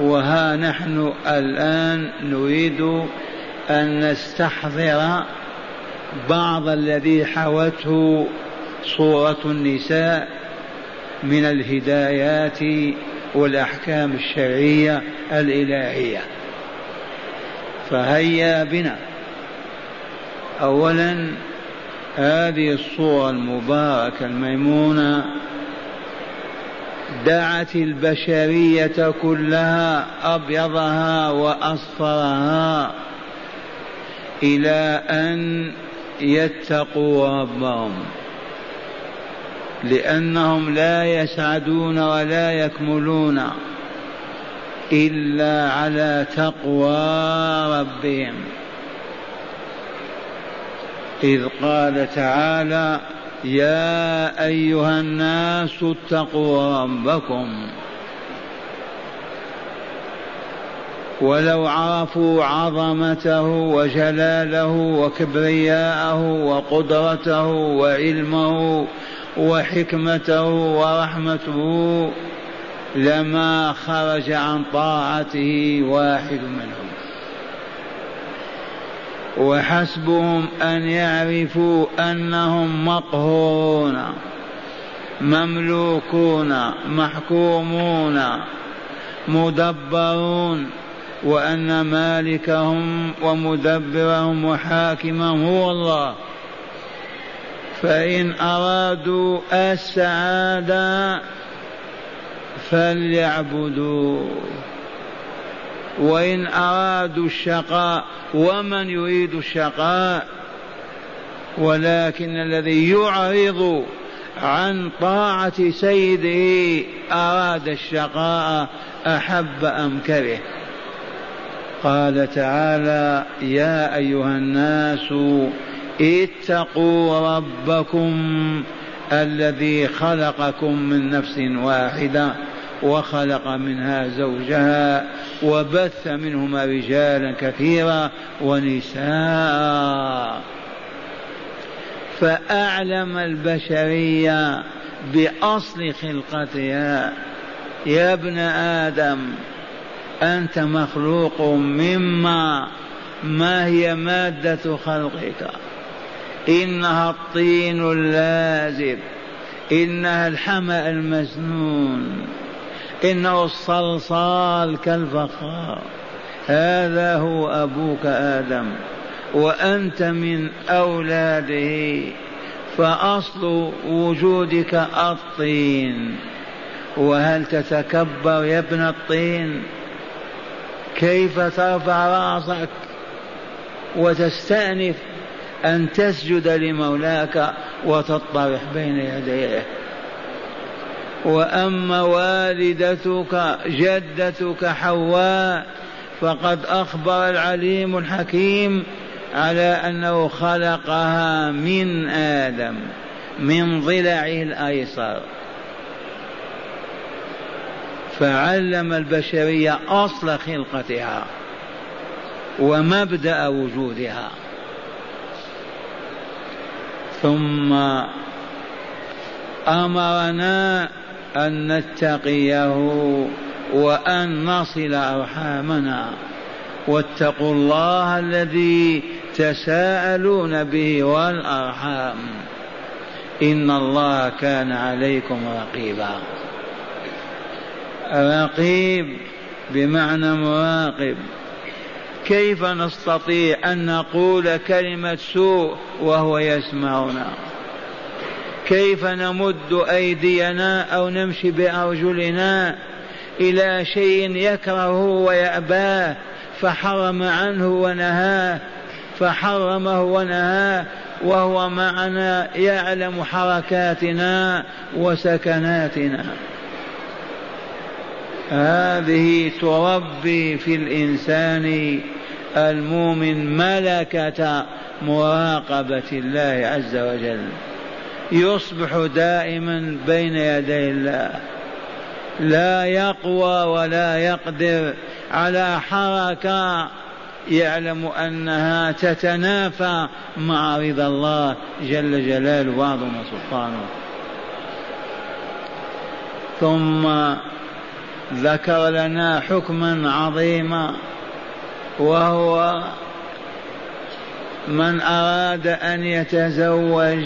وها نحن الآن نريد أن نستحضر بعض الذي حوته صورة النساء من الهدايات والأحكام الشرعية الإلهية. فهيا بنا. أولا هذه الصورة المباركة الميمونة دعت البشرية كلها أبيضها وأصفرها إلى أن يتقوا ربهم. لأنهم لا يسعدون ولا يكملون إلا على تقوى ربهم. إذ قال تعالى يا أيها الناس اتقوا ربكم. ولو عرفوا عظمته وجلاله وكبرياءه وقدرته وعلمه وحكمته ورحمته لما خرج عن طاعته واحد منهم. وحسبهم أن يعرفوا أنهم مقهورون مملوكون محكومون مدبرون وأن مالكهم ومدبرهم وحاكمهم هو الله. فإن أرادوا السعادة فليعبدوه. وإن أرادوا الشقاء ومن يريد الشقاء ولكن الذي يعرض عن طاعة سيده أراد الشقاء أحب أم كره. قال تعالى يا أيها الناس اتقوا ربكم الذي خلقكم من نفس واحدة. وخلق منها زوجها وبث منهما رجالا كثيرا ونساء. فأعلم البشرية بأصل خلقتها. يا ابن آدم أنت مخلوق مما ما هي مادة خلقك؟ إنها الطين اللازب إنها الحمأ المسنون إنه الصلصال كالفخار هذا هو أبوك آدم وأنت من أولاده فأصل وجودك الطين. وهل تتكبر يا ابن الطين؟ كيف ترفع رأسك؟ وتستأنف أن تسجد لمولاك وتطرح بين يديه. وأما والدتك جدتك حواء فقد أخبر العليم الحكيم على أنه خلقها من آدم من ضلعه الأيسر. فعلم البشرية أصل خلقتها ومبدأ وجودها. ثم أمرنا أن نتقيه وأن نصل أرحامنا. واتقوا الله الذي تساءلون به والأرحام. إن الله كان عليكم رقيبا. رقيب بمعنى مراقب. كيف نستطيع أن نقول كلمة سوء وهو يسمعنا؟ كيف نمد أيدينا أو نمشي بأرجلنا إلى شيء يكرهه ويأباه فحرم عنه ونهاه فحرمه ونهاه وهو معنا يعلم حركاتنا وسكناتنا. هذه تربي في الإنسان المؤمن ملكة مراقبة الله عز وجل. يصبح دائما بين يدي الله. لا يقوى ولا يقدر. على حركة يعلم أنها تتنافى مع رضا الله جل جلاله وعظم سلطانه ثم ذكر لنا حكما عظيما وهو من أراد أن يتزوج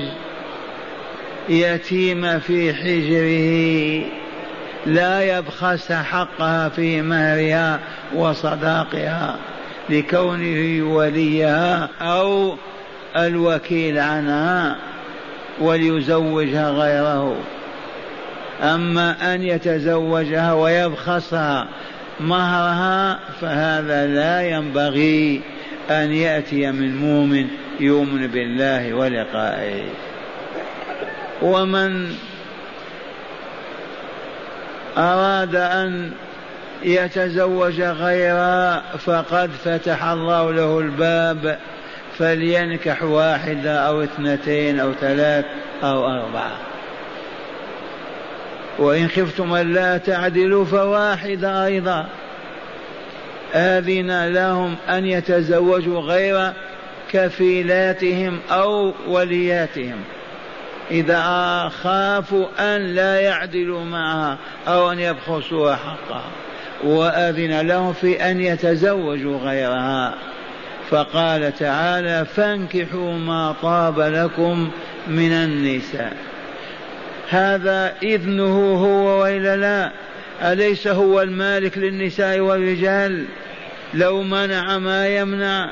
يتيم في حجره لا يبخس حقها في مهرها وصداقها لكونه وليها أو الوكيل عنها وليزوجها غيره. أما أن يتزوجها ويبخسها مهرها فهذا لا ينبغي أن يأتي من مؤمن يؤمن بالله ولقائه. ومن أراد أن يتزوج غيرها فقد فتح الله له الباب فلينكح واحدة أو اثنتين أو ثلاث أو أربعة. وإن خفتم ألا تعدلوا فواحدة أيضا. آذن لهم أن يتزوجوا غير كفيلاتهم أو ولياتهم. إذا خافوا أن لا يعدلوا معها أو أن يبخسوا حقها وأذن لهم في أن يتزوجوا غيرها. فقال تعالى فانكحوا ما طاب لكم من النساء. هذا إذنه هو وإلا لا؟ أليس هو المالك للنساء والرجال؟ لو منع ما يمنع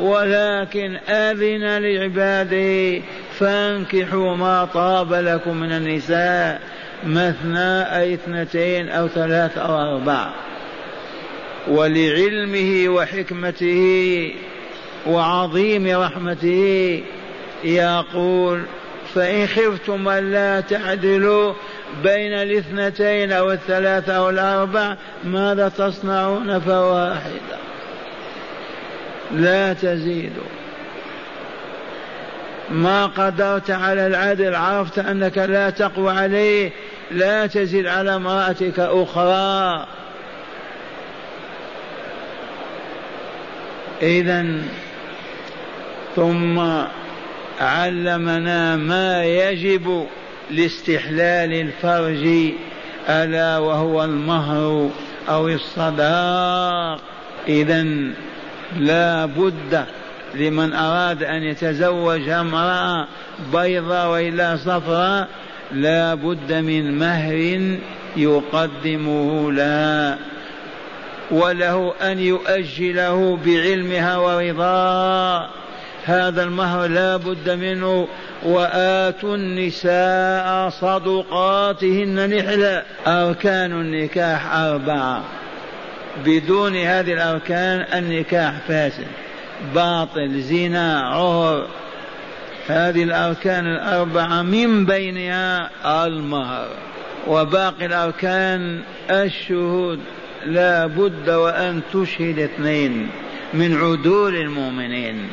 ولكن أذن لعباده فانكحوا ما طاب لكم من النساء مثنى أي اثنتين أو ثلاث أو أربع. ولعلمه وحكمته وعظيم رحمته يقول فإن خفتم ألا تعدلوا بين الاثنتين أو الثلاثة أو الأربع ماذا تصنعون فواحدة؟ لا تزيدوا. ما قدرت على العدل عرفت أنك لا تقوى عليه لا تزد على امرأتك أخرى. إذا ثم علمنا ما يجب لاستحلال الفرج ألا وهو المهر أو الصداق. إذا لا بد لمن أراد أن يتزوج امرأة بيضاء وإلا صفراء لا بد من مهر يقدمه لها وله أن يؤجله بعلمها ورضاه هذا المهر لا بد منه وآتوا النساء صدقاتهن نحلة أركان النكاح أربعة. بدون هذه الأركان النكاح فاسد. باطل زنا عهر هذه الأركان الأربعة من بينها المهر. وباقي الأركان الشهود. لا بد وأن تشهد اثنين من عدول المؤمنين.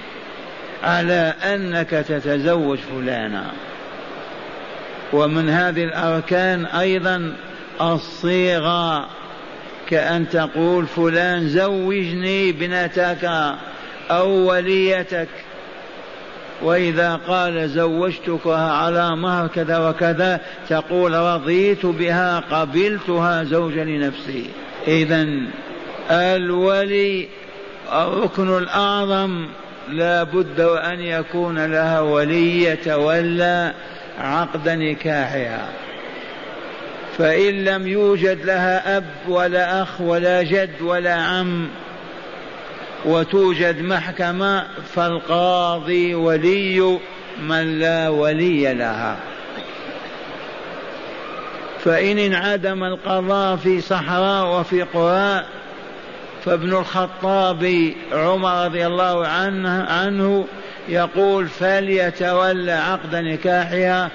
على أنك تتزوج فلانا. ومن هذه الأركان أيضا الصيغة. كأن تقول فلان زوجني بنتك أو وليتك. وإذا قال زوجتكها على مهر كذا وكذا تقول رضيت بها قبلتها زوجا لنفسي. إذا الولي الركن الأعظم لا بد وأن يكون لها ولي يتولى عقد نكاحها. فإن لم يوجد لها أب ولا أخ ولا جد ولا عم وتوجد محكمة فالقاضي ولي من لا ولي لها. فإن انعدم القضاء في صحراء وفي قرى فابن الخطاب عمر رضي الله عنه, عنه يقول فليتولى عقد نكاحها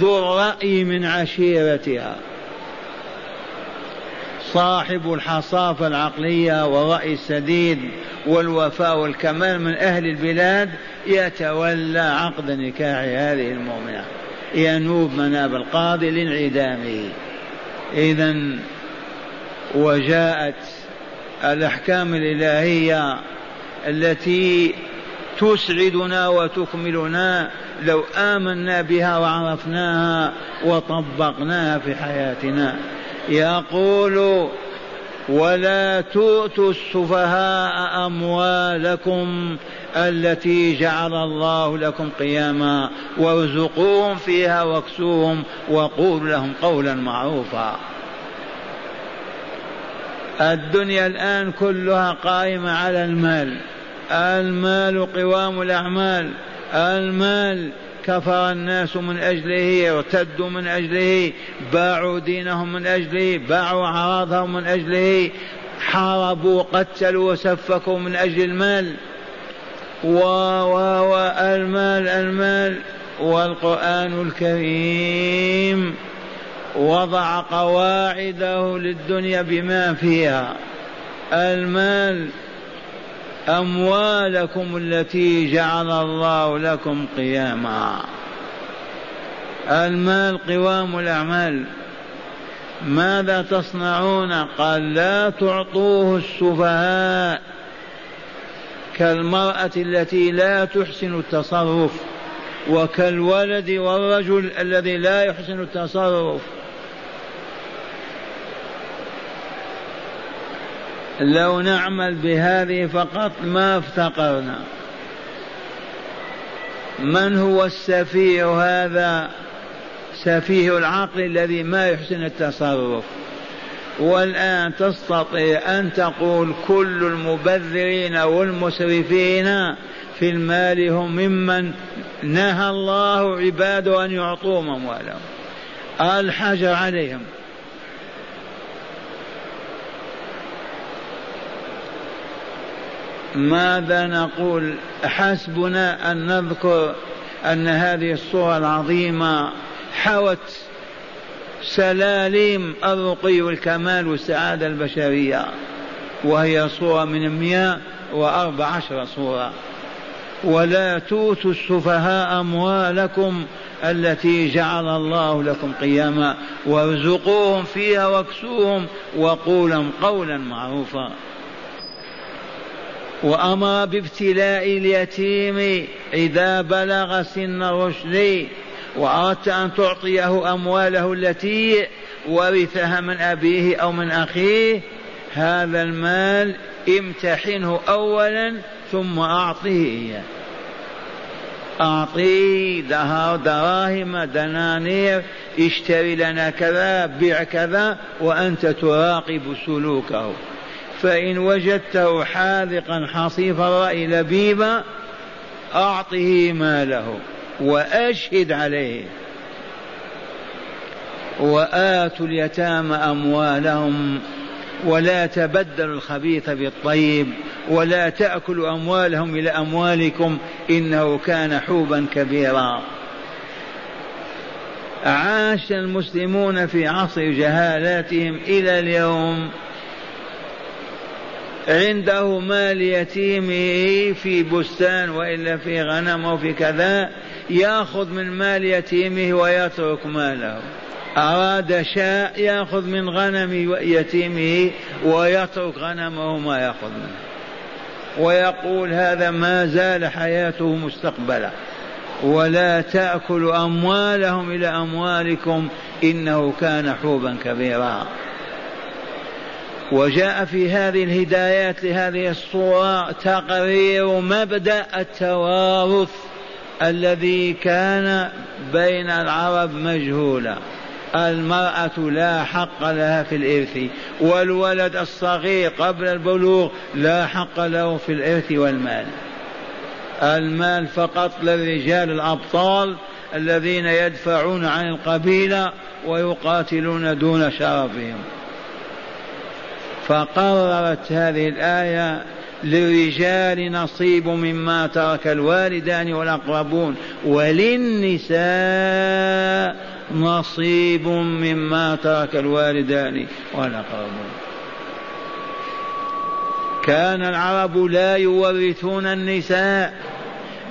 ذو الرأي من عشيرتها. صاحب الحصافة العقلية والرأي السديد والوفاء والكمال من أهل البلاد يتولى عقد نكاح هذه المؤمنة. ينوب مناب القاضي لانعدامه. إذا وجاءت الأحكام الإلهية التي تسعدنا وتكملنا لو آمنا بها وعرفناها وطبقناها في حياتنا. يقول ولا تؤتوا السفهاء أموالكم التي جعل الله لكم قياما وارزقوهم فيها واكسوهم وقولوا لهم قولا معروفا. الدنيا الآن كلها قائمة على المال. المال قوام الأعمال. المال كفر الناس من أجله ارتدوا من أجله باعوا دينهم من أجله باعوا أعراضهم من أجله حاربوا قتلوا وسفكوا من أجل المال. و و المال المال. والقرآن الكريم وضع قواعده للدنيا بما فيها. المال أموالكم التي جعل الله لكم قياما. المال قوام الأعمال. ماذا تصنعون؟ قال لا تعطوه السفهاء كالمرأة التي لا تحسن التصرف وكالولد والرجل الذي لا يحسن التصرف. لو نعمل بهذه فقط ما افتقرنا. من هو السفيه هذا؟ سفيه العقل الذي ما يحسن التصرف. والآن تستطيع أن تقول كل المبذرين والمسرفين في المال هم ممن نهى الله عباده أن يعطوهم أموالهم. الحجر عليهم. ماذا نقول؟ حسبنا أن نذكر أن هذه الصورة العظيمة حوت سلاليم الرقي والكمال والسعادة البشرية وهي صورة من مئة وأربع عشر صورة. ولا توتوا السفهاء أموالكم التي جعل الله لكم قياما وارزقوهم فيها واكسوهم وقولا قولا معروفا. وأمر بابتلاء اليتيم إذا بلغ سن الرشد وأردت أن تعطيه أمواله التي ورثها من أبيه أو من أخيه هذا المال امتحنه أولا ثم أعطه إياه أعطيه دراهم دنانير اشتري لنا كذا بيع كذا وأنت تراقب سلوكه. فإن وجدته حاذقا حصيف الرأي لبيبا أعطه ماله وأشهد عليه. وآتوا اليتامى أموالهم ولا تبدلوا الخبيث بالطيب ولا تأكلوا أموالهم إلى أموالكم إنه كان حوبا كبيرا. عاش المسلمون في عصر جهالاتهم إلى اليوم. عنده مال يتيمه في بستان والا في غنم أو في كذا يأخذ من مال يتيمه ويترك ماله. أراد شاء يأخذ من غنم يتيمه ويترك غنمه ما يأخذ منه. ويقول هذا ما زال حياته مستقبلا. ولا تأكلوا أموالهم إلى أموالكم إنه كان حوبا كبيرا. وجاء في هذه الهدايات لهذه الصورة تقرير مبدأ التوارث الذي كان بين العرب مجهولا. المرأة لا حق لها في الإرث والولد الصغير قبل البلوغ لا حق له في الإرث والمال. المال فقط للرجال الأبطال الذين يدفعون عن القبيلة ويقاتلون دون شرفهم. فقررت هذه الآية للرجال نصيب مما ترك الوالدان والأقربون وللنساء نصيب مما ترك الوالدان والأقربون. كان العرب لا يورثون النساء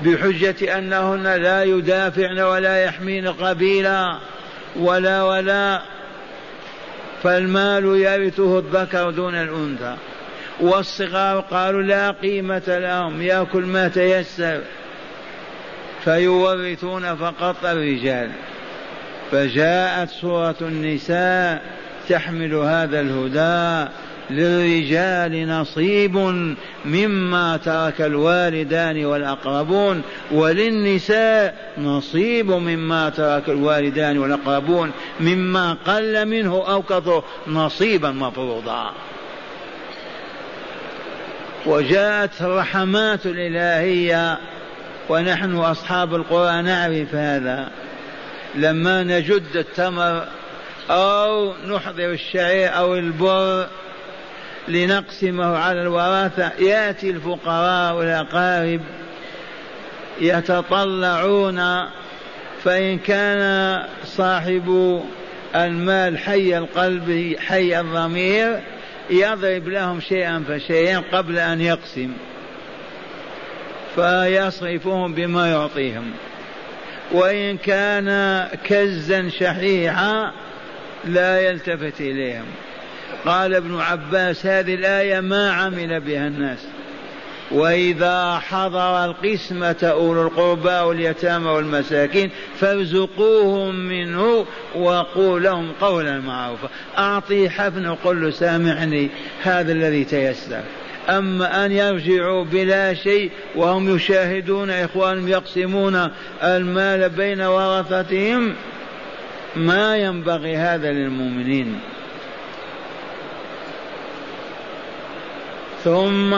بحجة أنهن لا يدافعن ولا يحمين قبيلة ولا ولا فالمال يرثه الذكر دون الأنثى. والصغار قالوا لا قيمة لهم يأكل ما تيسر. فيورثون فقط الرجال. فجاءت سورة النساء تحمل هذا الهدى. للرجال نصيب مما ترك الوالدان والأقربون وللنساء نصيب مما ترك الوالدان والأقربون مما قل منه أو كثر نصيبا مفروضا. وجاءت الرحمات الإلهية ونحن أصحاب القرآن نعرف هذا. لما نجد التمر أو نحضر الشعير أو البر لنقسمه على الوراثة. يأتي الفقراء والأقارب يتطلعون فإن كان صاحب المال حي القلب حي الضمير يضرب لهم شيئا فشيئا قبل أن يقسم فيصرفهم بما يعطيهم. وإن كان كزا شحيحا لا يلتفت إليهم. قال ابن عباس هذه الآية ما عمل بها الناس. وإذا حضر القسمة أولو القربى واليتامى والمساكين فارزقوهم منه وقول لهم قولا معروفا. أعطي حفن وقل له سامحني هذا الذي تيسر. أما أن يرجعوا بلا شيء وهم يشاهدون إخوانهم يقسمون المال بين ورثتهم ما ينبغي هذا للمؤمنين. ثم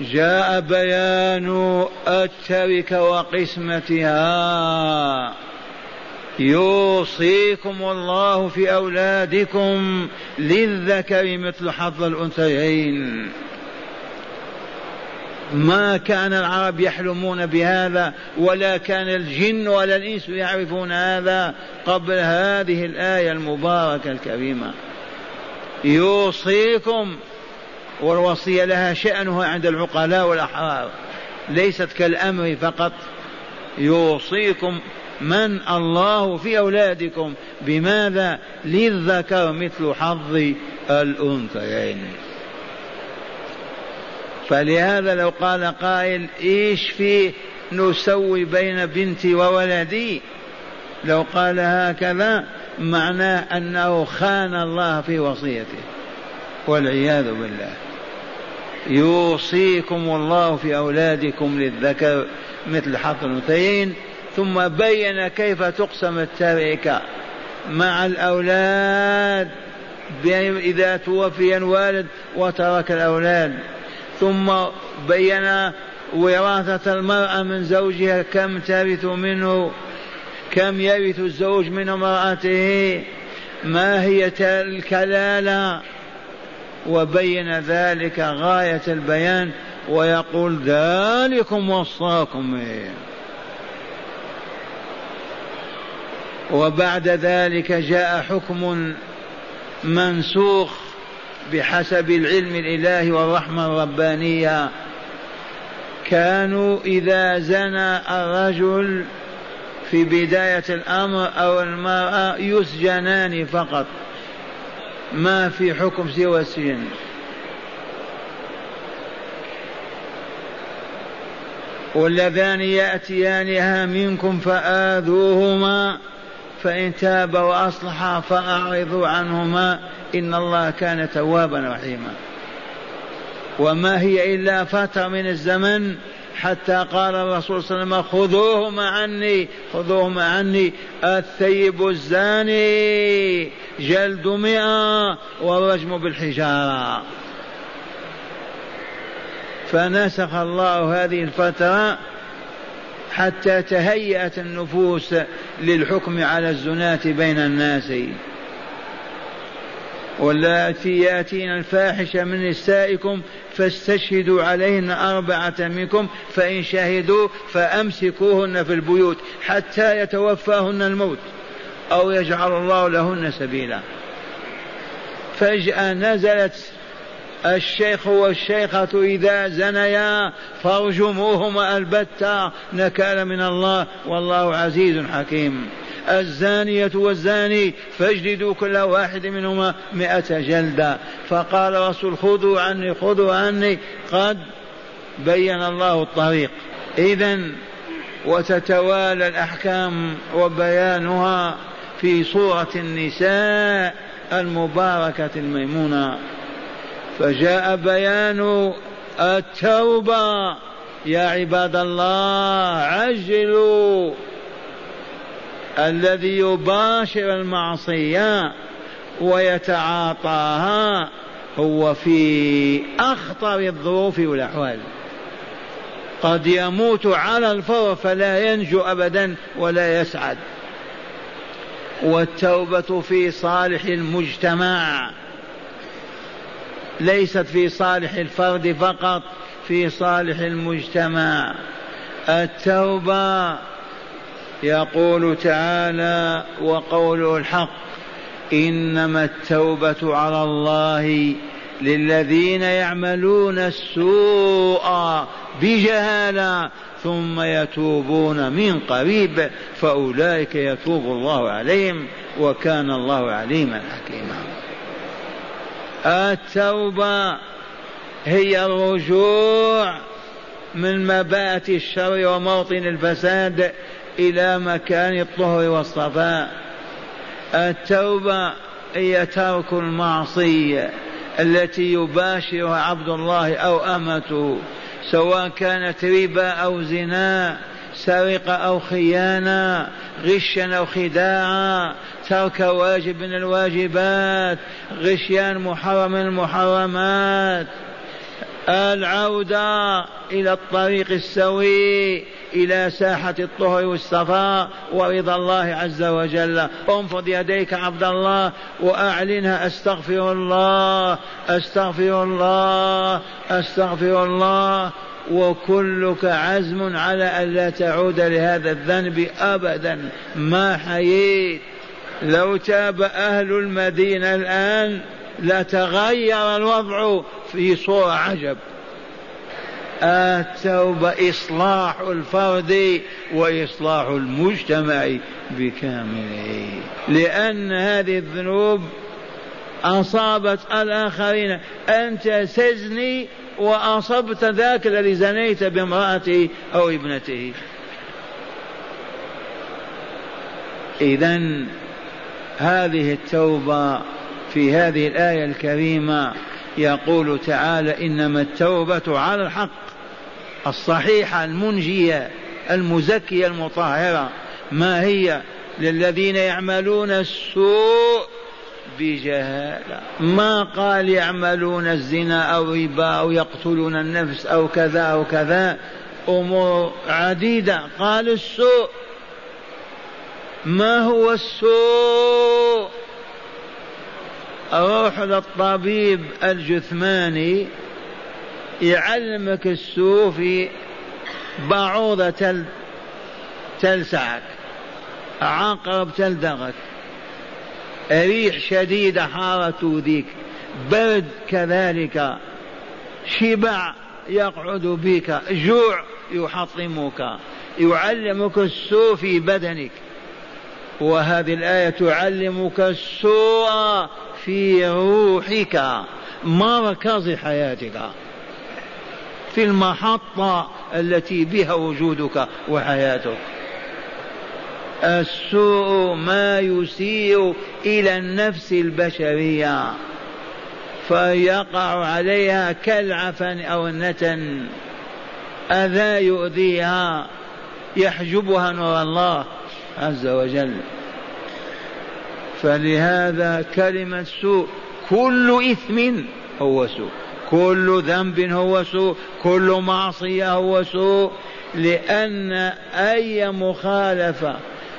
جاء بيان التركة وقسمتها. يوصيكم الله في أولادكم للذكر مثل حظ الأنثيين. ما كان العرب يحلمون بهذا ولا كان الجن ولا الإنس يعرفون هذا قبل هذه الآية المباركة الكريمة. يوصيكم والوصية لها شأنها عند العقلاء والأحرار. ليست كالأمر فقط. يوصيكم من الله في أولادكم. بماذا؟ للذكر مثل حظ الأنثيين. فلهذا لو قال قائل إيش في نسوي بين بنتي وولدي؟ لو قال هكذا معناه أنه خان الله في وصيته. والعياذ بالله. يوصيكم الله في أولادكم للذكر مثل حظ الأنثيين ثم بين كيف تقسم التركة مع الأولاد إذا توفي الوالد وترك الأولاد. ثم بين وراثة المرأة من زوجها كم ترث منه كم يرث الزوج من امرأته. ما هي الكلالة وبين ذلك غاية البيان ويقول ذلكم وصاكم. به وبعد ذلك جاء حكم منسوخ بحسب العلم الإلهي والرحمة الربانية. كانوا إذا زنى الرجل في بداية الأمر أو المرأة يسجنان فقط. ما في حكم سوى السجن. واللذان يأتيانها منكم فآذوهما فإن تاب وأصلحا فأعرضوا عنهما إن الله كان توابا رحيما. وما هي إلا فترة من الزمن حتى قال الرسول صلى الله عليه وسلم خذوهما عني خذوهما عني الثيب الزاني جلد مئة والرجم بالحجارة. فنسخ الله هذه الفترة حتى تهيأت النفوس للحكم على الزناة بين الناس. واللاتي ياتين الفاحشة من نسائكم فاستشهدوا عليهن أربعة منكم فإن شهدوا فأمسكوهن في البيوت حتى يتوفاهن الموت أو يجعل الله لهن سبيلا. فجأة نزلت الشيخ والشيخة إذا زنيا فارجموهما البتة نكال من الله والله عزيز حكيم. الزانية والزاني فاجلدوا كل واحد منهما مئة جلدة. فقال رسول خذوا عني خذوا عني. قد بين الله الطريق. إذا وتتوالى الأحكام وبيانها في سورة النساء المباركة الميمونة. فجاء بيان التوبة. يا عباد الله عجلوا. الذي يباشر المعصية ويتعاطاها هو في أخطر الظروف والأحوال. قد يموت على الفور فلا ينجو أبدا ولا يسعد. والتوبة في صالح المجتمع ليست في صالح الفرد فقط في صالح المجتمع. التوبة يقول تعالى وقوله الحق إنما التوبة على الله للذين يعملون السوء بجهالة ثم يتوبون من قريب فأولئك يتوب الله عليهم وكان الله عليما حكيما. التوبة هي الرجوع من مبات الشر وموطن الفساد إلى مكان الطهر والصفاء. التوبة هي ترك المعصية التي يباشرها عبد الله أو أمته سواء كانت ربا أو زنا سرقة أو خيانة غشا أو خداعا ترك واجب من الواجبات غشيان محرم من المحرمات. العودة إلى الطريق السوي إلى ساحة الطهر والصفاء ورضا الله عز وجل. انفض يديك عبد الله وأعلنها أستغفر الله أستغفر الله أستغفر الله. وكلك عزم على ألا تعود لهذا الذنب أبدا. ما حييت؟ لو تاب أهل المدينة الآن لتغير الوضع في صورة عجب. التوبة إصلاح الفرد وإصلاح المجتمع بكامله. لأن هذه الذنوب أصابت الآخرين. أنت تزني وأصبت ذاك الذي زنيت بامرأته أو ابنته. إذا هذه التوبة في هذه الآية الكريمة يقول تعالى إنما التوبة على الحق الصحيحة المنجية المزكية المطهرة. ما هي؟ للذين يعملون السوء بجهالة. ما قال يعملون الزنا أو ربا أو يقتلون النفس أو كذا أو كذا؟ أمور عديدة. قال السوء. ما هو السوء؟ روح للطبيب الجثماني يعلمك السوء في بعوضة تل تلسعك عقرب تلدغك ريح شديدة حارة تؤذيك برد كذلك شبع يقعد بك جوع يحطمك يعلمك السوء في بدنك. وهذه الآية تعلمك السوء في روحك. مركز حياتك. في المحطة التي بها وجودك وحياتك. السوء ما يسيء إلى النفس البشرية. فيقع عليها كالعفن أو النتن أذى يؤذيها. يحجبها نور الله. عز وجل. فلهذا كلمة سوء كل إثم هو سوء كل ذنب هو سوء كل معصية هو سوء لأن أي مخالفة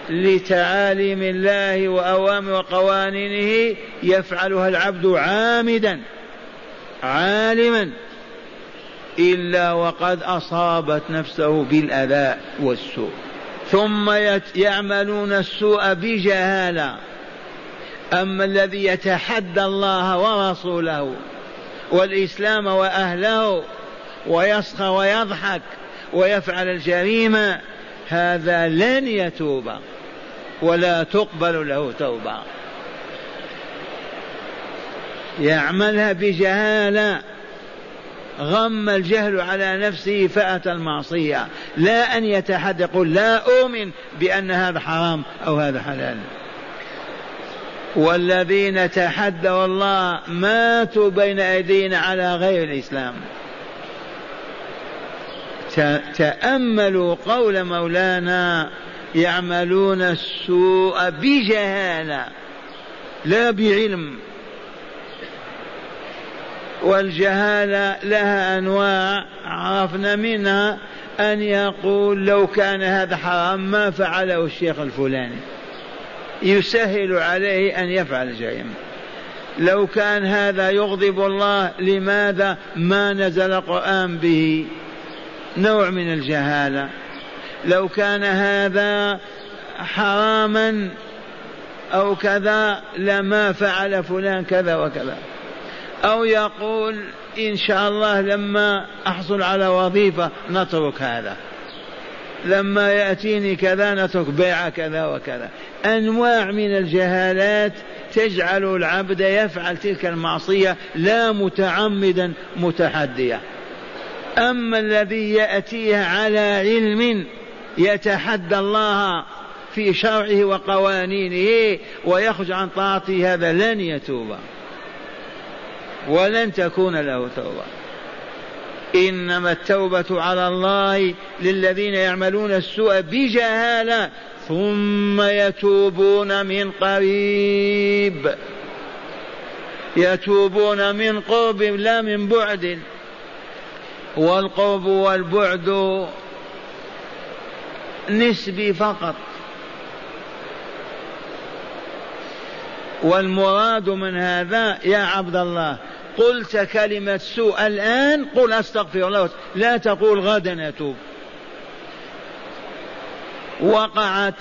لتعاليم الله وأوامر وقوانينه يفعلها العبد عامدا عالما إلا وقد أصابت نفسه بالأذى والسوء. ثم يعملون السوء بجهالة. أما الذي يتحدى الله ورسوله والإسلام وأهله ويسخر ويضحك ويفعل الجريمة هذا لن يتوب ولا تقبل له توبة. يعملها بجهالة. غم الجهل على نفسه فأتى المعصية. لا أن يتحدى يقول لا أؤمن بأن هذا حرام أو هذا حلال. والذين تحدوا الله ماتوا بين أيدينا على غير الإسلام. تأملوا قول مولانا يعملون السوء بجهالة لا بعلم. والجهالة لها أنواع عرفنا منها أن يقول لو كان هذا حرام ما فعله الشيخ الفلاني. يسهل عليه أن يفعل الجريمة لو كان هذا يغضب الله لماذا ما نزل القرآن به؟ نوع من الجهالة. لو كان هذا حراما أو كذا لما فعل فلان كذا وكذا. أو يقول إن شاء الله لما أحصل على وظيفة نترك هذا. لما يأتيني كذا نترك بيع كذا وكذا. أنواع من الجهالات تجعل العبد يفعل تلك المعصية لا متعمدا متحديا أما الذي يأتيه على علم يتحدى الله في شرعه وقوانينه ويخرج عن طاعته هذا لن يتوب. ولن تكون له توبة. إنما التوبة على الله للذين يعملون السوء بجهالة ثم يتوبون من قريب. يتوبون من قرب لا من بعد. والقرب والبعد نسبي فقط. والمراد من هذا يا عبد الله قلت كلمة سوء الآن قل أستغفر الله لا تقول غدا أتوب. وقعت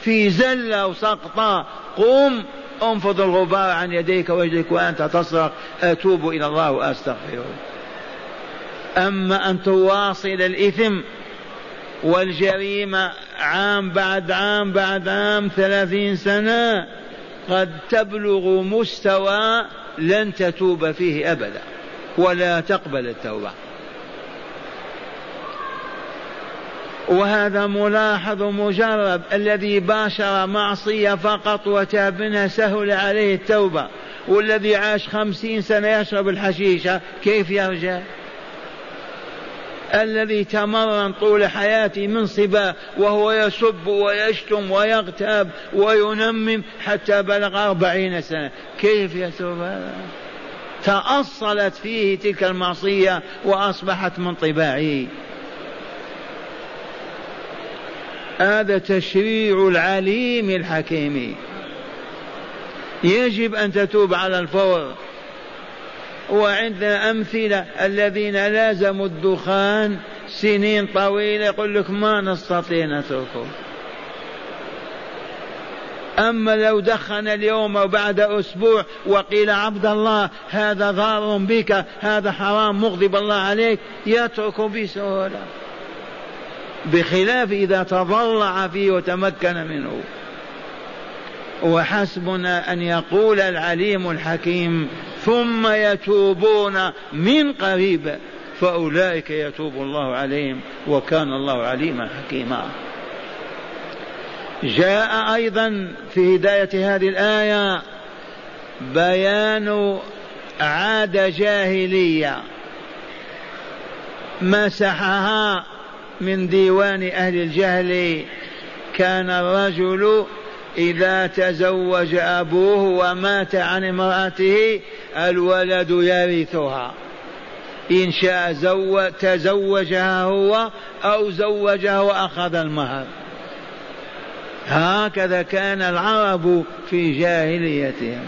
في زلة وسقطة. قم انفض الغبار عن يديك وجهك وأنت تصرخ أتوب إلى الله وأستغفره. أما أن تواصل الإثم والجريمة عام بعد عام بعد عام ثلاثين سنة قد تبلغ مستوى لن تتوب فيه أبدا ولا تقبل التوبة. وهذا ملاحظ مجرب الذي باشر معصية فقط وتاب منها سهل عليه التوبة والذي عاش خمسين سنة يشرب الحشيشة كيف يرجع؟ الذي تمرن طول حياته من صبا وهو يسب ويشتم ويغتاب وينمم حتى بلغ أربعين سنة. كيف يتوب هذا تأصلت فيه تلك المعصية وأصبحت من طباعه هذا تشريع العليم الحكيم. يجب أن تتوب على الفور. وعندنا أمثلة الذين لازموا الدخان سنين طويلة يقول لك ما نستطيع نتركه. أما لو دخن اليوم وبعد أسبوع وقيل عبد الله هذا ضار بك هذا حرام مغضب الله عليك يترك بسهولة. بخلاف إذا تضلع فيه وتمكن منه. وحسبنا أن يقول العليم الحكيم ثم يتوبون من قريب فأولئك يتوب الله عليهم وكان الله عليما حكيما. جاء أيضا في هداية هذه الآية بيان عادة جاهلية مسحها من ديوان أهل الجهل. كان الرجل إذا تزوج أبوه ومات عن امرأته الولد يرثها. إن شاء زو... تزوجها هو أو زوجها وأخذ المهر. هكذا كان العرب في جاهليتهم.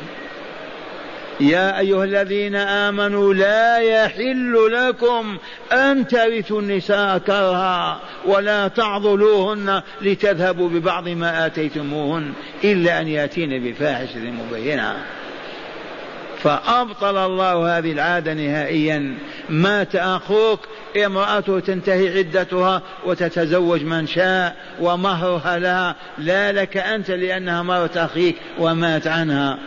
يا أيها الذين آمنوا لا يحل لكم أن ترثوا النساء كرها ولا تعضلوهن لتذهبوا ببعض ما آتيتموهن إلا أن يأتين بفاحشة مبينة. فأبطل الله هذه العادة نهائيا. مات أخوك امرأته تنتهي عدتها وتتزوج من شاء ومهرها لها. لا لك أنت لأنها مرت أخيك ومات عنها.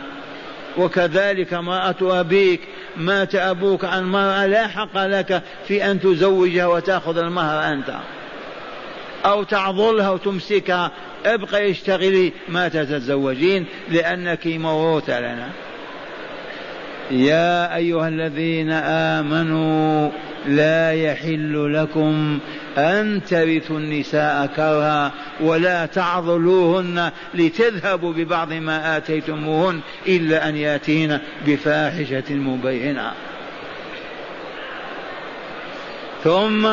وكذلك امرأة أبيك مات أبوك عن مرأة لا حق لك في أن تزوجها وتأخذ المهر أنت. أو تعضلها وتمسكها. ابقي اشتغلي ما تتزوجين لأنك موروثة لنا. يا أيها الذين آمنوا لا يحل لكم أن ترثوا النساء كرها ولا تعضلوهن لتذهبوا ببعض ما آتيتموهن إلا أن يأتين بفاحشة مبينة. ثم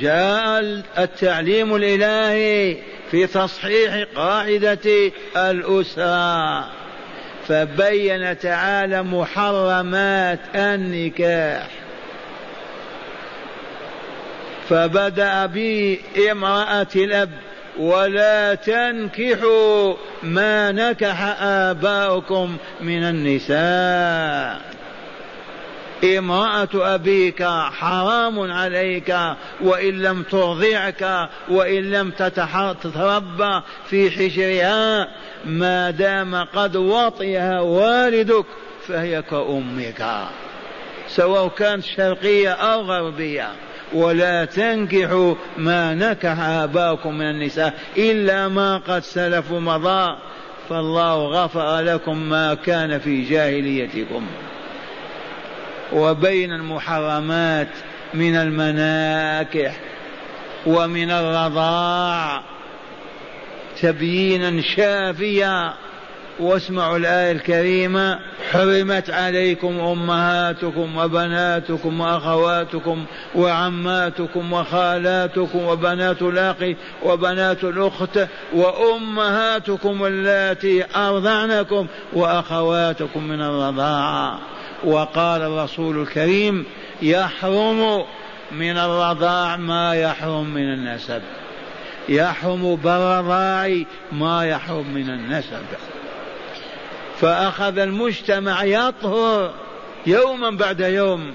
جاء التعليم الإلهي في تصحيح قاعدة الأسرة فبين تعالى محرمات النكاح. فبدأ بامرأة الأب ولا تنكحوا ما نكح آباؤكم من النساء. امرأة أبيك حرام عليك وإن لم ترضعك وإن لم تتربى في حجرها ما دام قد وطئها والدك فهي كأمك. سواء كانت شرقية أو غربية. ولا تنكحوا ما نكح آباؤكم من النساء إلا ما قد سلف مضى فالله غفر لكم ما كان في جاهليتكم. وبين المحرمات من المناكح ومن الرضاع تبيينا شافيا. واسمعوا الآية الكريمة حرمت عليكم أمهاتكم وبناتكم وأخواتكم وعماتكم وخالاتكم وبنات الأخ وبنات الأخت وأمهاتكم اللاتي أرضعنكم وأخواتكم من الرضاعة وقال الرسول الكريم يحرم من الرضاع ما يحرم من النسب. يحرم بالرضاع ما يحرم من النسب. فأخذ المجتمع يطهر يوما بعد يوم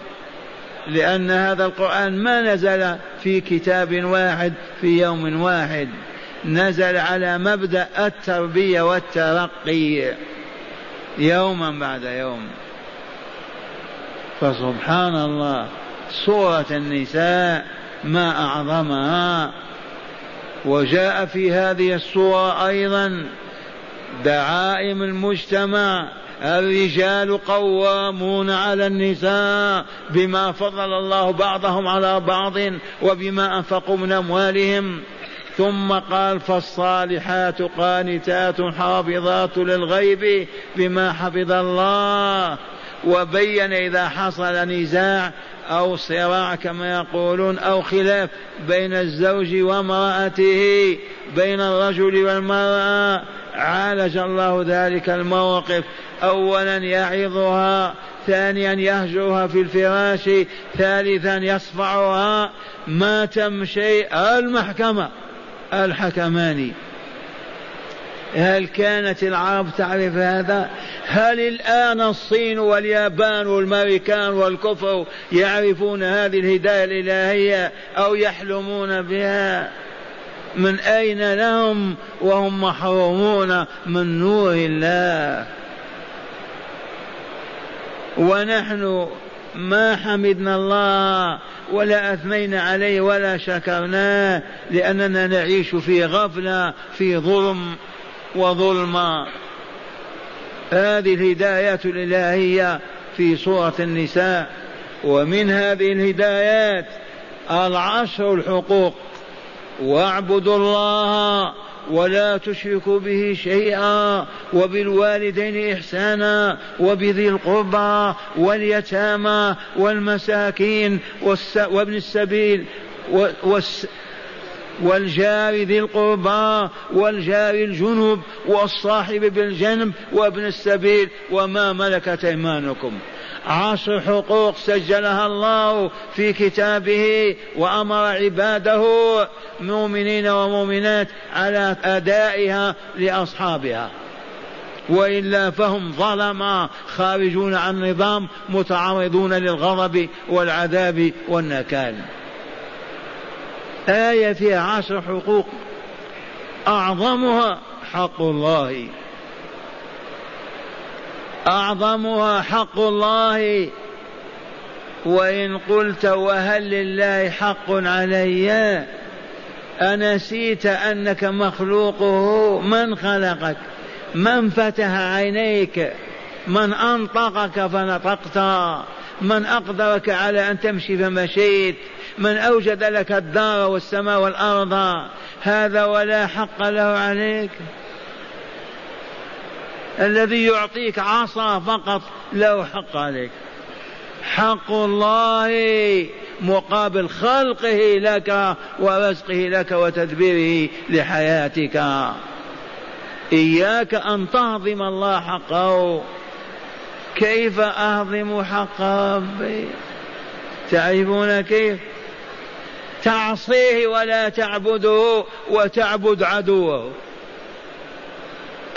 لأن هذا القرآن ما نزل في كتاب واحد في يوم واحد. نزل على مبدأ التربية والترقي يوما بعد يوم. فسبحان الله. سورة النساء ما أعظمها. وجاء في هذه السورة أيضا دعائم المجتمع. الرجال قوامون على النساء بما فضل الله بعضهم على بعض وبما أنفقوا من أموالهم. ثم قال فالصالحات قانتات حافظات للغيب بما حفظ الله. وبين إذا حصل نزاع أو صراع كما يقولون أو خلاف بين الزوج وامرأته بين الرجل والمرأة. عالج الله ذلك الموقف. أولا يعظها ثانيا يهجرها في الفراش ثالثا يصفعها. ما تمشي المحكمة الحكمان هل كانت العرب تعرف هذا؟ هل الآن الصين واليابان والماريكان والكفر يعرفون هذه الهداية الإلهية أو يحلمون بها؟ من أين لهم وهم محرومون من نور الله؟ ونحن ما حمدنا الله ولا أثنينا عليه ولا شكرناه لأننا نعيش في غفلة في ظلم وظلما. هذه الهدايات الإلهية في سورة النساء ومن هذه الهدايات العشر الحقوق. واعبدوا الله ولا تشركوا به شيئا وبالوالدين إحسانا وبذي القربى واليتامى والمساكين وابن السبيل والجار ذي القربى والجار الجنب والصاحب بالجنب وابن السبيل وما ملكت ايمانكم. عشر حقوق سجلها الله في كتابه وأمر عباده مؤمنين ومؤمنات على أدائها لأصحابها. وإلا فهم ظلما خارجون عن النظام متعرضون للغضب والعذاب والنكال. آية فيها عشر حقوق. أعظمها حق الله. أعظمها حق الله. وإن قلت وهل لله حق علي؟ أنسيت أنك مخلوقه. من خلقك؟ من فتح عينيك؟ من أنطقك فنطقت؟ من أقدرك على أن تمشي فمشيت؟ من أوجد لك الدار والسماء والأرض هذا ولا حق له عليك. الذي يعطيك عصا فقط له حق عليك. حق الله مقابل خلقه لك ورزقه لك وتدبيره لحياتك. إياك أن تهضم الله حقه. كيف أهضم حق ربي؟ تعرفون كيف؟ تعصيه ولا تعبده وتعبد عدوه.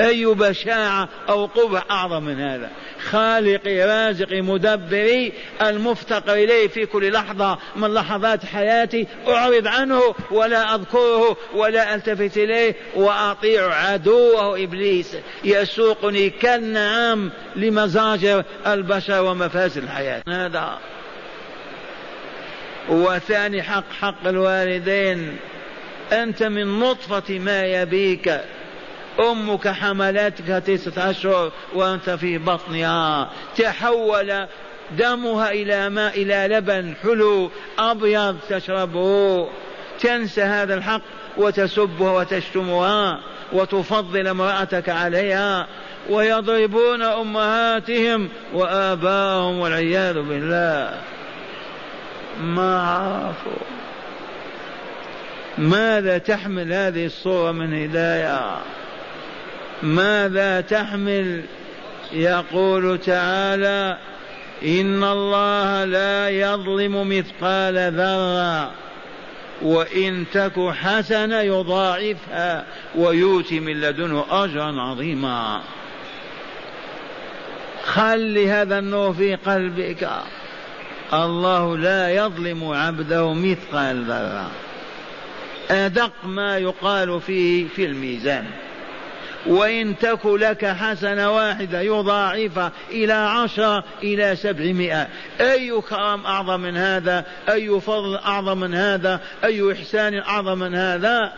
أي بشاعة أو قبح أعظم من هذا. خالقي رازقي مدبري المفتقر إليه في كل لحظة من لحظات حياتي أعرض عنه ولا أذكره ولا ألتفت إليه وأطيع عدوه إبليس. يسوقني كالنعام لمزاجر البشر ومفاسد الحياة. هذا وثاني حق حق الوالدين أنت من نطفة ما يبيك. أمك حملتك تسعة أشهر وأنت في بطنها. تحول دمها إلى ماء إلى لبن حلو أبيض تشربه. تنسى هذا الحق وتسبها وتشتمها وتفضل امرأتك عليها ويضربون أمهاتهم وآباءهم والعياذ بالله. ما عرفوا ماذا تحمل هذه الصورة من هداية؟ ماذا تحمل؟ يقول تعالى إن الله لا يظلم مثقال ذرة وإن تك حسنة يضاعفها ويؤتي من لدنه أجرا عظيما. خل هذا النور في قلبك. الله لا يظلم عبده مثقال ذرة. أدق ما يقال فيه في الميزان. وإن تك لك حسنة واحدة يضاعف إلى عشرة إلى سبعمائة. أي كرم أعظم من هذا؟ أي فضل أعظم من هذا؟ أي إحسان أعظم من هذا؟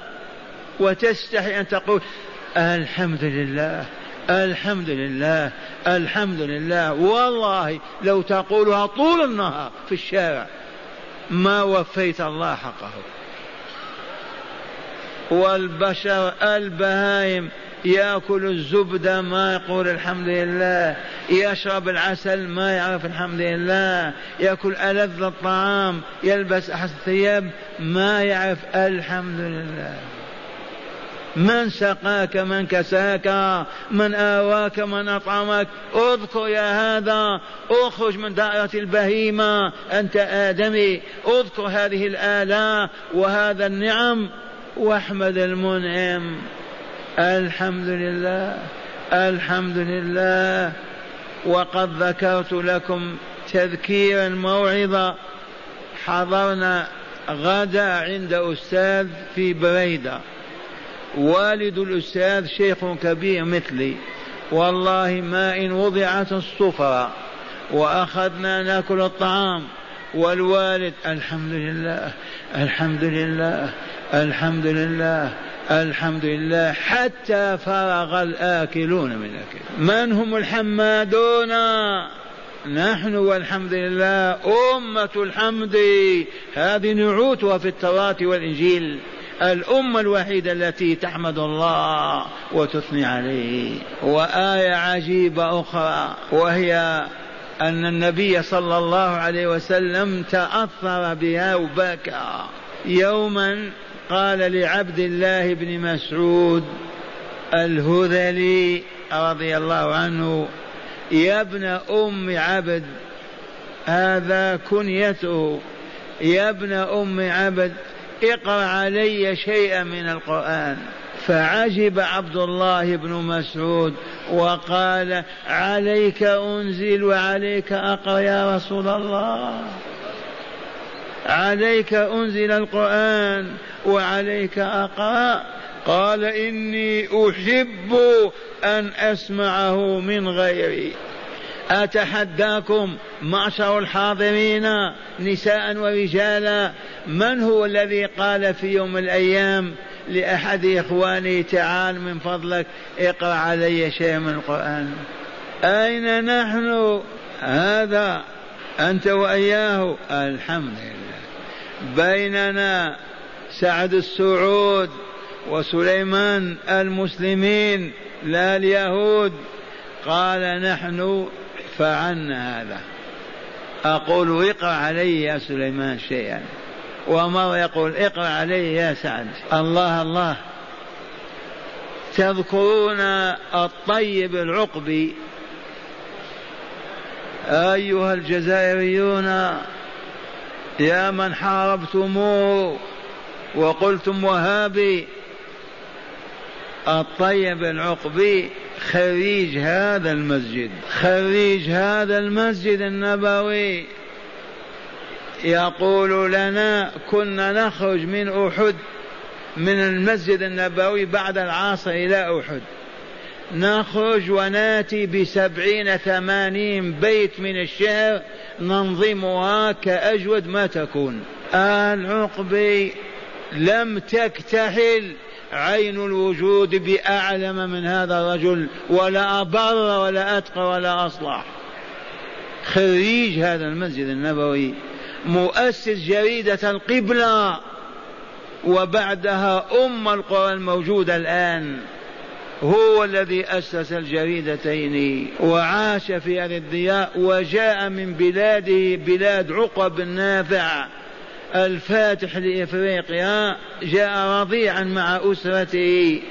وتستحي أن تقول الحمد لله. الحمد لله الحمد لله والله لو تقولها طول النهار في الشارع ما وفيت الله حقه. والبشر البهائم ياكل الزبده ما يقول الحمد لله يشرب العسل ما يعرف الحمد لله ياكل ألذ الطعام يلبس احسن الثياب ما يعرف الحمد لله من سقاك من كساك من آواك من أطعمك. اذكر يا هذا اخرج من دائرة البهيمة أنت آدمي. اذكر هذه الآلاء وهذا النعم واحمد المنعم. الحمد لله الحمد لله. وقد ذكرت لكم تذكيرا موعظة حضرنا غدا عند أستاذ في بريدة. والد الأستاذ شيخ كبير مثلي. والله ما إن وضعت السفرة وأخذنا نأكل الطعام. والوالد الحمد لله الحمد لله الحمد لله الحمد لله حتى فرغ الآكلون من الأكل. من هم الحمادون؟ نحن والحمد لله أمة الحمد. هذه نعوتها في التوراة والإنجيل. الأمة الوحيدة التي تحمد الله وتثني عليه. وآية عجيبة أخرى وهي أن النبي صلى الله عليه وسلم تأثر بها وبكى. يوما قال لعبد الله بن مسعود الهذلي رضي الله عنه يا ابن أم عبد هذا كنيته. يا ابن أم عبد اقرا علي شيئا من القرآن. فعجب عبد الله بن مسعود وقال عليك أنزل وعليك أقرأ يا رسول الله. عليك أنزل القرآن وعليك أقرأ. قال إني أحب أن أسمعه من غيري. أتحداكم معشر الحاضرين نساء ورجالا من هو الذي قال في يوم من الأيام لأحد إخوانه تعال من فضلك اقرأ علي شيء من القرآن. أين نحن؟ هذا أنت وإياه. الحمد لله بيننا سعد السعود وسليمان المسلمين لا اليهود. قال نحن فعلنا هذا. أقول اقرأ علي يا سليمان شيئا. ومر يقول اقرأ علي يا سعد. الله الله. تذكرون الطيب العقبي؟ أيها الجزائريون يا من حاربتموه وقلتم وهابي الطيب العقبي خريج هذا المسجد خريج هذا المسجد النبوي. يقول لنا كنا نخرج من أحد من المسجد النبوي بعد العصر إلى أحد. نخرج وناتي بسبعين ثمانين بيت من الشهر ننظمها كأجود ما تكون. العقبي لم تكتحل. عين الوجود بأعلم من هذا الرجل ولا أبر ولا أتقى ولا أصلح. خريج هذا المسجد النبوي مؤسس جريدة القبلة وبعدها أم القرى الموجودة الآن. هو الذي أسس الجريدتين وعاش في هذه الضياء وجاء من بلاده بلاد عقب النافع. الفاتح لإفريقيا جاء رضيعا مع أسرته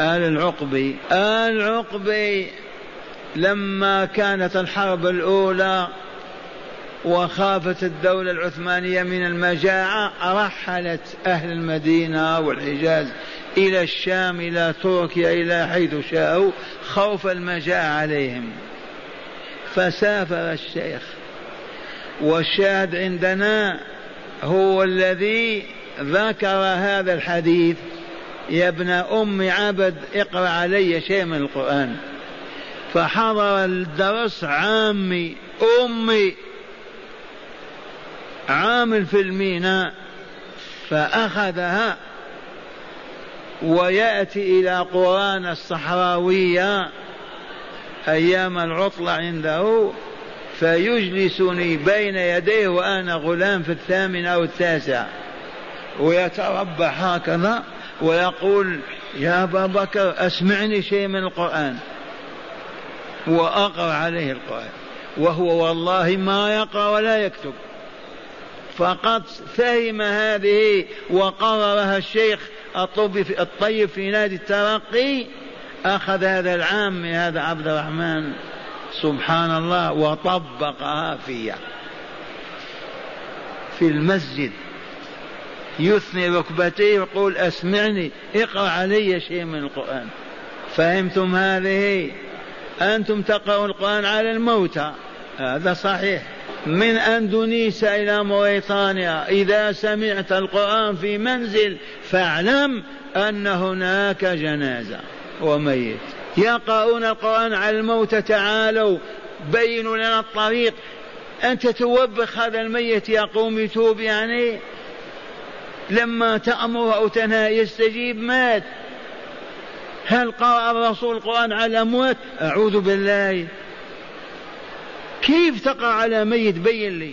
آل العقبي آل العقبي لما كانت الحرب الأولى وخافت الدولة العثمانية من المجاعة رحلت أهل المدينة والحجاز إلى الشام إلى تركيا إلى حيث شاءوا خوف المجاعة عليهم. فسافر الشيخ والشاهد عندنا هو الذي ذكر هذا الحديث. يا ابن أم عبد اقرأ علي شيء من القرآن. فحضر الدرس عامي أمي عامل في الميناء فأخذها ويأتي إلى قرآن الصحراوية أيام العطلة عنده. فيجلسني بين يديه وأنا غلام في الثامن أو التاسع. ويتربع هكذا ويقول يا أبا بكر أسمعني شيء من القرآن. وأقرأ عليه القرآن. وهو والله ما يقرأ ولا يكتب. فقط فهم هذه وقررها الشيخ الطيب في نادي الترقي. أخذ هذا العام من هذا عبد الرحمن. سبحان الله وطبقها في في المسجد. يثني ركبتيه ويقول أسمعني اقرأ علي شيء من القرآن. فهمتم هذه؟ أنتم تقرأون القرآن على الموتى. هذا صحيح. من أندونيسيا إلى موريتانيا إذا سمعت القرآن في منزل فاعلم أن هناك جنازة وميت. يقرؤون القرآن على الموتى تعالوا بينوا لنا الطريق. أنت توبخ هذا الميت يا قوم يتوب يعني؟ لما تأمر أو تنهى يستجيب مات. هل قرأ الرسول القرآن على الأموات أعوذ بالله. كيف تقرأ على ميت؟ بين لي.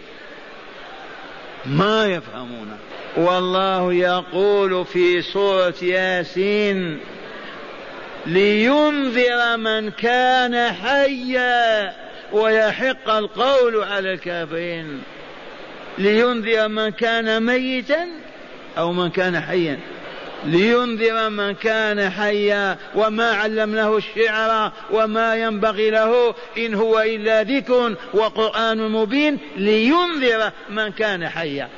ما يفهمون. والله يقول في سورة ياسين لينذر من كان حيا ويحق القول على الكافرين. لينذر من كان ميتا أو من كان حيا. لينذر من كان حيا وما علمناه الشعر وما ينبغي له إن هو إلا ذكر وقرآن مبين. لينذر من كان حيا.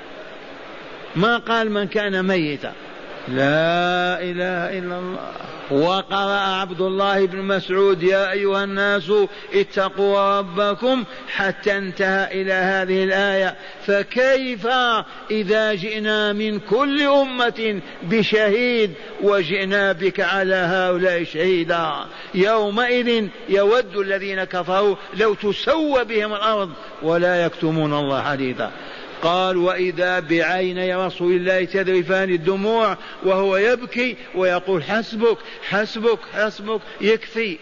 ما قال من كان ميتا. لا إله إلا الله. وقرأ عبد الله بن مسعود يا أيها الناس اتقوا ربكم حتى انتهى إلى هذه الآية فكيف إذا جئنا من كل أمة بشهيد وجئنا بك على هؤلاء شهيدا؟ يومئذ يود الذين كفروا لو تسوى بهم الأرض ولا يكتمون الله حديثا. قال وإذا بعيني رسول الله تذرفان الدموع وهو يبكي ويقول حسبك حسبك حسبك يكفي.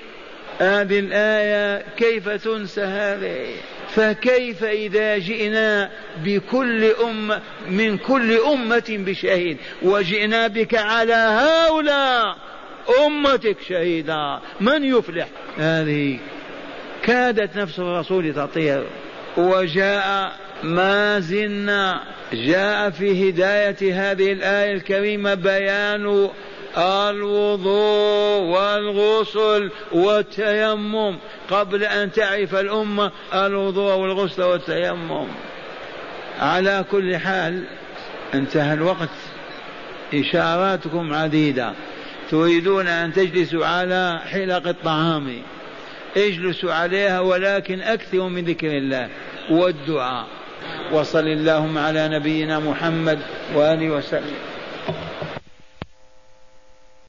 هذه الآية كيف تنسى هذه؟ فكيف إذا جئنا بكل أمة من كل أمة بشهيد وجئنا بك على هؤلاء أمتك شهيدا؟ من يفلح؟ هذه كادت نفس الرسول تطير. وجاء ما زلنا جاء في هداية هذه الآية الكريمة بيان الوضوء والغسل والتيمم. قبل أن تعرف الأمة الوضوء والغسل والتيمم. على كل حال انتهى الوقت. إشاراتكم عديدة. تريدون أن تجلسوا على حلق الطعام. اجلسوا عليها ولكن أكثروا من ذكر الله والدعاء. وصل اللهم على نبينا محمد وآله وسلم.